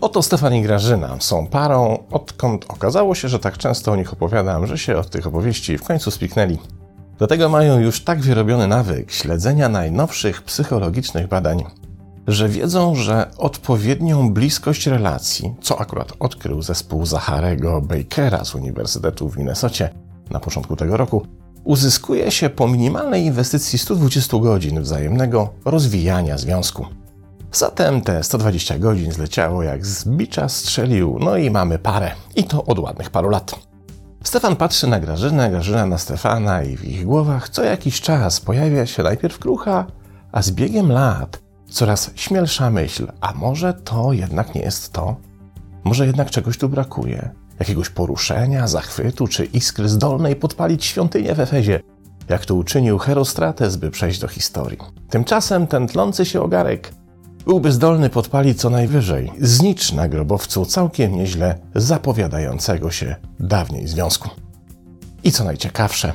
Oto Stefan i Grażyna są parą, odkąd okazało się, że tak często o nich opowiadam, że się od tych opowieści w końcu spiknęli. Do tego mają już tak wyrobiony nawyk śledzenia najnowszych psychologicznych badań, że wiedzą, że odpowiednią bliskość relacji, co akurat odkrył zespół Zacharego Bakera z Uniwersytetu w Minnesocie na początku tego roku, uzyskuje się po minimalnej inwestycji 120 godzin wzajemnego rozwijania związku. Zatem te 120 godzin zleciało jak z bicza strzelił, no i mamy parę. I to od ładnych paru lat. Stefan patrzy na Grażynę, Grażyna na Stefana i w ich głowach co jakiś czas pojawia się najpierw krucha, a z biegiem lat coraz śmielsza myśl, a może to jednak nie jest to? Może jednak czegoś tu brakuje? Jakiegoś poruszenia, zachwytu czy iskry zdolnej podpalić świątynię w Efezie, jak to uczynił Herostrates, by przejść do historii. Tymczasem ten tlący się ogarek byłby zdolny podpalić co najwyżej znicz na grobowcu całkiem nieźle zapowiadającego się dawniej związku. I co najciekawsze,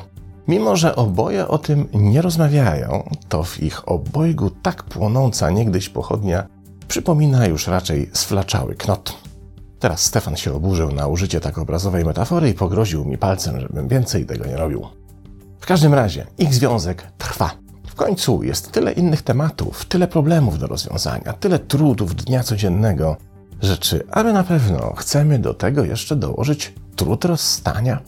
mimo że oboje o tym nie rozmawiają, to w ich obojgu tak płonąca niegdyś pochodnia przypomina już raczej sflaczały knot. Teraz Stefan się oburzył na użycie tak obrazowej metafory i pogroził mi palcem, żebym więcej tego nie robił. W każdym razie, ich związek trwa. W końcu jest tyle innych tematów, tyle problemów do rozwiązania, tyle trudów dnia codziennego, że czy aby na pewno chcemy do tego jeszcze dołożyć trud rozstania?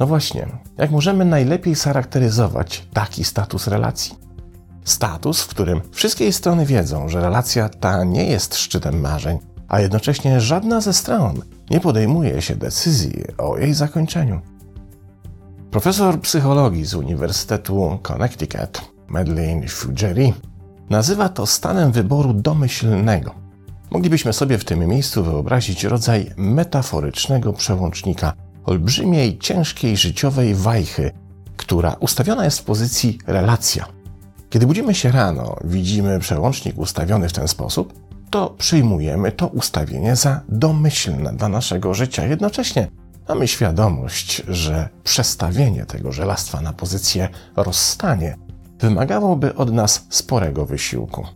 No właśnie, jak możemy najlepiej charakteryzować taki status relacji? Status, w którym wszystkie strony wiedzą, że relacja ta nie jest szczytem marzeń, a jednocześnie żadna ze stron nie podejmuje się decyzji o jej zakończeniu. Profesor psychologii z Uniwersytetu Connecticut, Madeleine Fugeri, nazywa to stanem wyboru domyślnego. Moglibyśmy sobie w tym miejscu wyobrazić rodzaj metaforycznego przełącznika olbrzymiej, ciężkiej życiowej wajchy, która ustawiona jest w pozycji relacja. Kiedy budzimy się rano, widzimy przełącznik ustawiony w ten sposób, to przyjmujemy to ustawienie za domyślne dla naszego życia. Jednocześnie mamy świadomość, że przestawienie tego żelastwa na pozycję rozstanie wymagałoby od nas sporego wysiłku.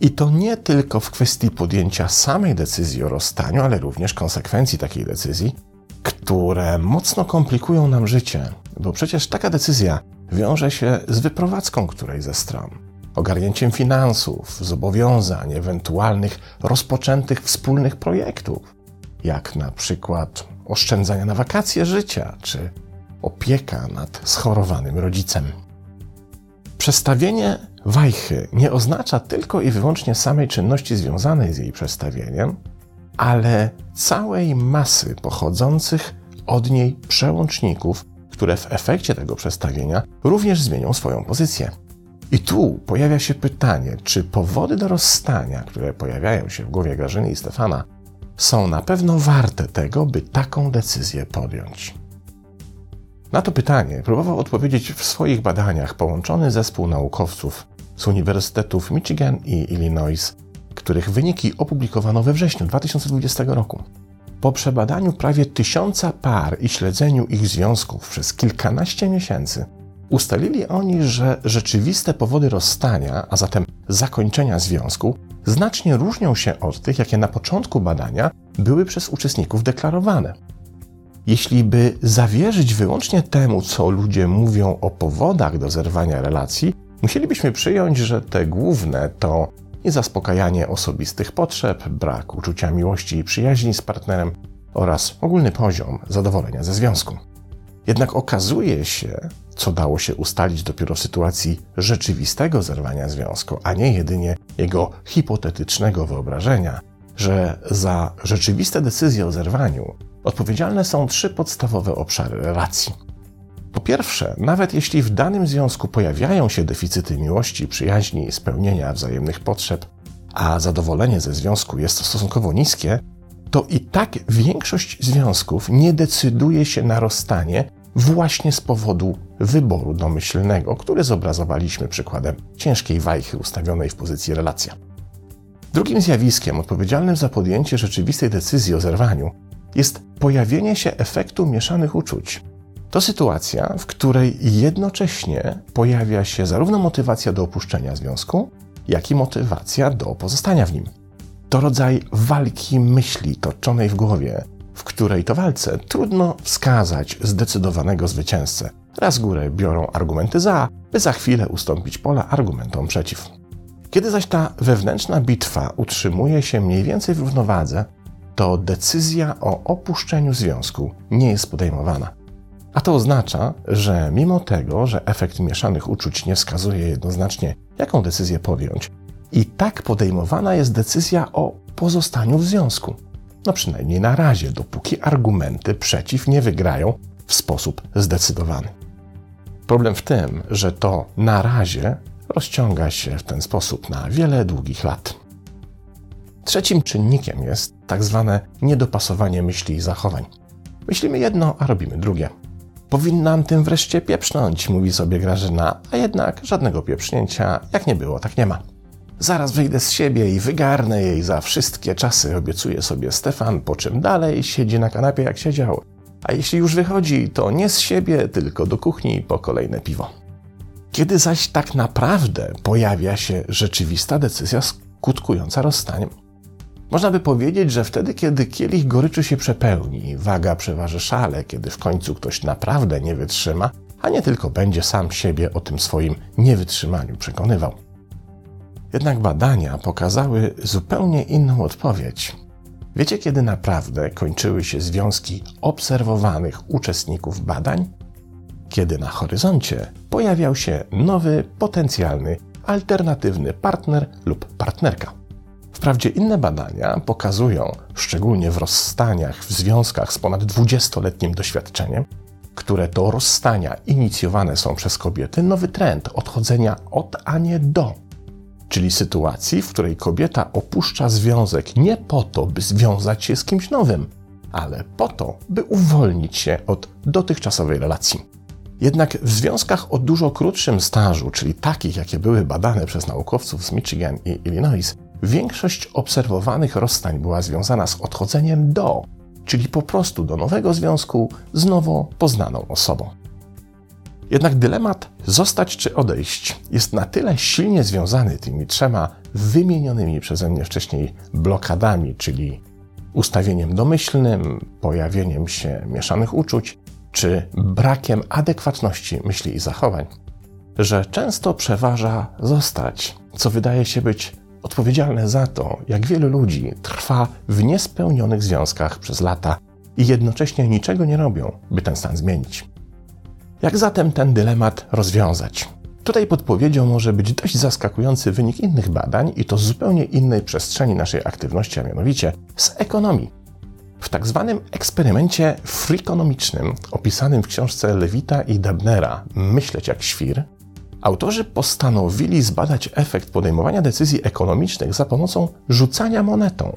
I to nie tylko w kwestii podjęcia samej decyzji o rozstaniu, ale również konsekwencji takiej decyzji, które mocno komplikują nam życie, bo przecież taka decyzja wiąże się z wyprowadzką której ze stron, ogarnięciem finansów, zobowiązań, ewentualnych rozpoczętych wspólnych projektów, jak na przykład oszczędzania na wakacje życia czy opieka nad schorowanym rodzicem. Przestawienie wajchy nie oznacza tylko i wyłącznie samej czynności związanej z jej przestawieniem, ale całej masy pochodzących od niej przełączników, które w efekcie tego przestawienia również zmienią swoją pozycję. I tu pojawia się pytanie, czy powody do rozstania, które pojawiają się w głowie Grażyny i Stefana, są na pewno warte tego, by taką decyzję podjąć. Na to pytanie próbował odpowiedzieć w swoich badaniach połączony zespół naukowców z Uniwersytetów Michigan i Illinois, których wyniki opublikowano we wrześniu 2020 roku. Po przebadaniu prawie tysiąca par i śledzeniu ich związków przez kilkanaście miesięcy, ustalili oni, że rzeczywiste powody rozstania, a zatem zakończenia związku, znacznie różnią się od tych, jakie na początku badania były przez uczestników deklarowane. Jeśli by zawierzyć wyłącznie temu, co ludzie mówią o powodach do zerwania relacji, musielibyśmy przyjąć, że te główne to niezaspokajanie osobistych potrzeb, brak uczucia miłości i przyjaźni z partnerem oraz ogólny poziom zadowolenia ze związku. Jednak okazuje się, co dało się ustalić dopiero w sytuacji rzeczywistego zerwania związku, a nie jedynie jego hipotetycznego wyobrażenia, że za rzeczywiste decyzje o zerwaniu odpowiedzialne są trzy podstawowe obszary relacji. Po pierwsze, nawet jeśli w danym związku pojawiają się deficyty miłości, przyjaźni i spełnienia wzajemnych potrzeb, a zadowolenie ze związku jest stosunkowo niskie, to i tak większość związków nie decyduje się na rozstanie właśnie z powodu wyboru domyślnego, który zobrazowaliśmy przykładem ciężkiej wajchy ustawionej w pozycji relacja. Drugim zjawiskiem odpowiedzialnym za podjęcie rzeczywistej decyzji o zerwaniu jest pojawienie się efektu mieszanych uczuć. To sytuacja, w której jednocześnie pojawia się zarówno motywacja do opuszczenia związku, jak i motywacja do pozostania w nim. To rodzaj walki myśli toczonej w głowie, w której to walce trudno wskazać zdecydowanego zwycięzcę. Raz górę biorą argumenty za, by za chwilę ustąpić pola argumentom przeciw. Kiedy zaś ta wewnętrzna bitwa utrzymuje się mniej więcej w równowadze, to decyzja o opuszczeniu związku nie jest podejmowana. A to oznacza, że mimo tego, że efekt mieszanych uczuć nie wskazuje jednoznacznie, jaką decyzję podjąć, i tak podejmowana jest decyzja o pozostaniu w związku. No przynajmniej na razie, dopóki argumenty przeciw nie wygrają w sposób zdecydowany. Problem w tym, że to na razie rozciąga się w ten sposób na wiele długich lat. Trzecim czynnikiem jest tak zwane niedopasowanie myśli i zachowań. Myślimy jedno, a robimy drugie. Powinnam tym wreszcie pieprznąć, mówi sobie Grażyna, a jednak żadnego pieprznięcia, jak nie było, tak nie ma. Zaraz wyjdę z siebie i wygarnę jej za wszystkie czasy, obiecuje sobie Stefan, po czym dalej siedzi na kanapie jak siedział. A jeśli już wychodzi, to nie z siebie, tylko do kuchni po kolejne piwo. Kiedy zaś tak naprawdę pojawia się rzeczywista decyzja skutkująca rozstaniem? Można by powiedzieć, że wtedy, kiedy kielich goryczy się przepełni, waga przeważy szale, kiedy w końcu ktoś naprawdę nie wytrzyma, a nie tylko będzie sam siebie o tym swoim niewytrzymaniu przekonywał. Jednak badania pokazały zupełnie inną odpowiedź. Wiecie, kiedy naprawdę kończyły się związki obserwowanych uczestników badań? Kiedy na horyzoncie pojawiał się nowy, potencjalny, alternatywny partner lub partnerka. Wprawdzie inne badania pokazują, szczególnie w rozstaniach w związkach z ponad 20-letnim doświadczeniem, które to rozstania inicjowane są przez kobiety, nowy trend odchodzenia od, a nie do czyli sytuacji, w której kobieta opuszcza związek nie po to, by związać się z kimś nowym, ale po to, by uwolnić się od dotychczasowej relacji. Jednak w związkach o dużo krótszym stażu, czyli takich, jakie były badane przez naukowców z Michigan i Illinois, większość obserwowanych rozstań była związana z odchodzeniem do, czyli po prostu do nowego związku z nowo poznaną osobą. Jednak dylemat zostać czy odejść jest na tyle silnie związany tymi trzema wymienionymi przeze mnie wcześniej blokadami, czyli ustawieniem domyślnym, pojawieniem się mieszanych uczuć, czy brakiem adekwatności myśli i zachowań, że często przeważa zostać, co wydaje się być odpowiedzialne za to, jak wielu ludzi trwa w niespełnionych związkach przez lata i jednocześnie niczego nie robią, by ten stan zmienić. Jak zatem ten dylemat rozwiązać? Tutaj podpowiedzią może być dość zaskakujący wynik innych badań i to z zupełnie innej przestrzeni naszej aktywności, a mianowicie z ekonomii. W tak zwanym eksperymencie frikonomicznym, opisanym w książce Lewita i Dabnera Myśleć jak świr, autorzy postanowili zbadać efekt podejmowania decyzji ekonomicznych za pomocą rzucania monetą.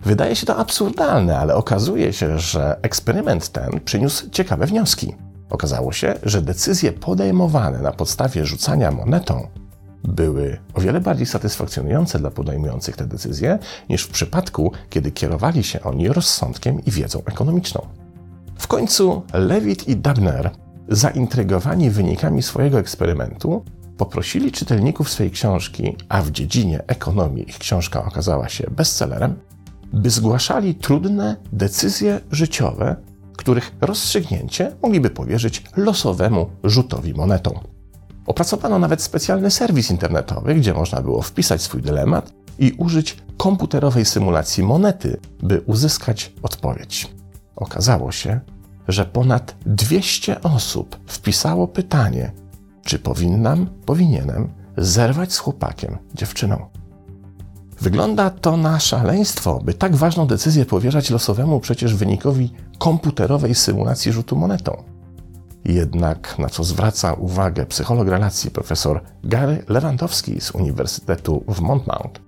Wydaje się to absurdalne, ale okazuje się, że eksperyment ten przyniósł ciekawe wnioski. Okazało się, że decyzje podejmowane na podstawie rzucania monetą były o wiele bardziej satysfakcjonujące dla podejmujących te decyzje niż w przypadku, kiedy kierowali się oni rozsądkiem i wiedzą ekonomiczną. W końcu Lewitt i Dabner, zaintrygowani wynikami swojego eksperymentu, poprosili czytelników swojej książki, a w dziedzinie ekonomii ich książka okazała się bestsellerem, by zgłaszali trudne decyzje życiowe których rozstrzygnięcie mogliby powierzyć losowemu rzutowi monetą. Opracowano nawet specjalny serwis internetowy, gdzie można było wpisać swój dylemat i użyć komputerowej symulacji monety, by uzyskać odpowiedź. Okazało się, że ponad 200 osób wpisało pytanie, czy powinnam, powinienem zerwać z chłopakiem, dziewczyną. Wygląda to na szaleństwo, by tak ważną decyzję powierzać losowemu przecież wynikowi komputerowej symulacji rzutu monetą. Jednak na co zwraca uwagę psycholog relacji profesor Gary Lewandowski z Uniwersytetu w Monmouth,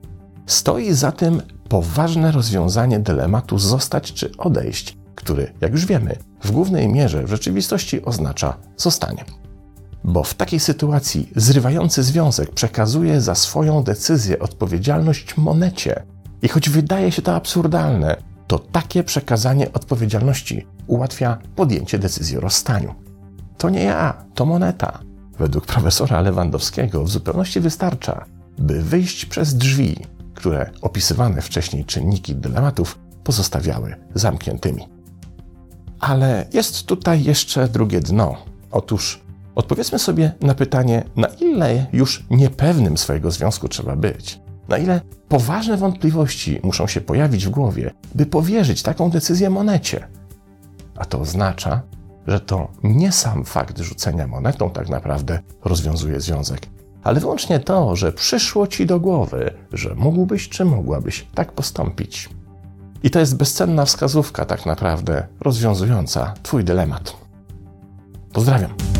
stoi za tym poważne rozwiązanie dylematu zostać czy odejść, który, jak już wiemy, w głównej mierze w rzeczywistości oznacza zostanie. Bo w takiej sytuacji zrywający związek przekazuje za swoją decyzję odpowiedzialność monecie. I choć wydaje się to absurdalne, to takie przekazanie odpowiedzialności ułatwia podjęcie decyzji o rozstaniu. to nie ja, to moneta. Według profesora Lewandowskiego w zupełności wystarcza, by wyjść przez drzwi, które opisywane wcześniej czynniki dylematów pozostawiały zamkniętymi. Ale jest tutaj jeszcze drugie dno. Otóż odpowiedzmy sobie na pytanie, na ile już niepewnym swojego związku trzeba być, na ile poważne wątpliwości muszą się pojawić w głowie, by powierzyć taką decyzję monecie. A to oznacza, że to nie sam fakt rzucenia monetą tak naprawdę rozwiązuje związek, ale wyłącznie to, że przyszło ci do głowy, że mógłbyś czy mogłabyś tak postąpić. I to jest bezcenna wskazówka, tak naprawdę rozwiązująca Twój dylemat. Pozdrawiam.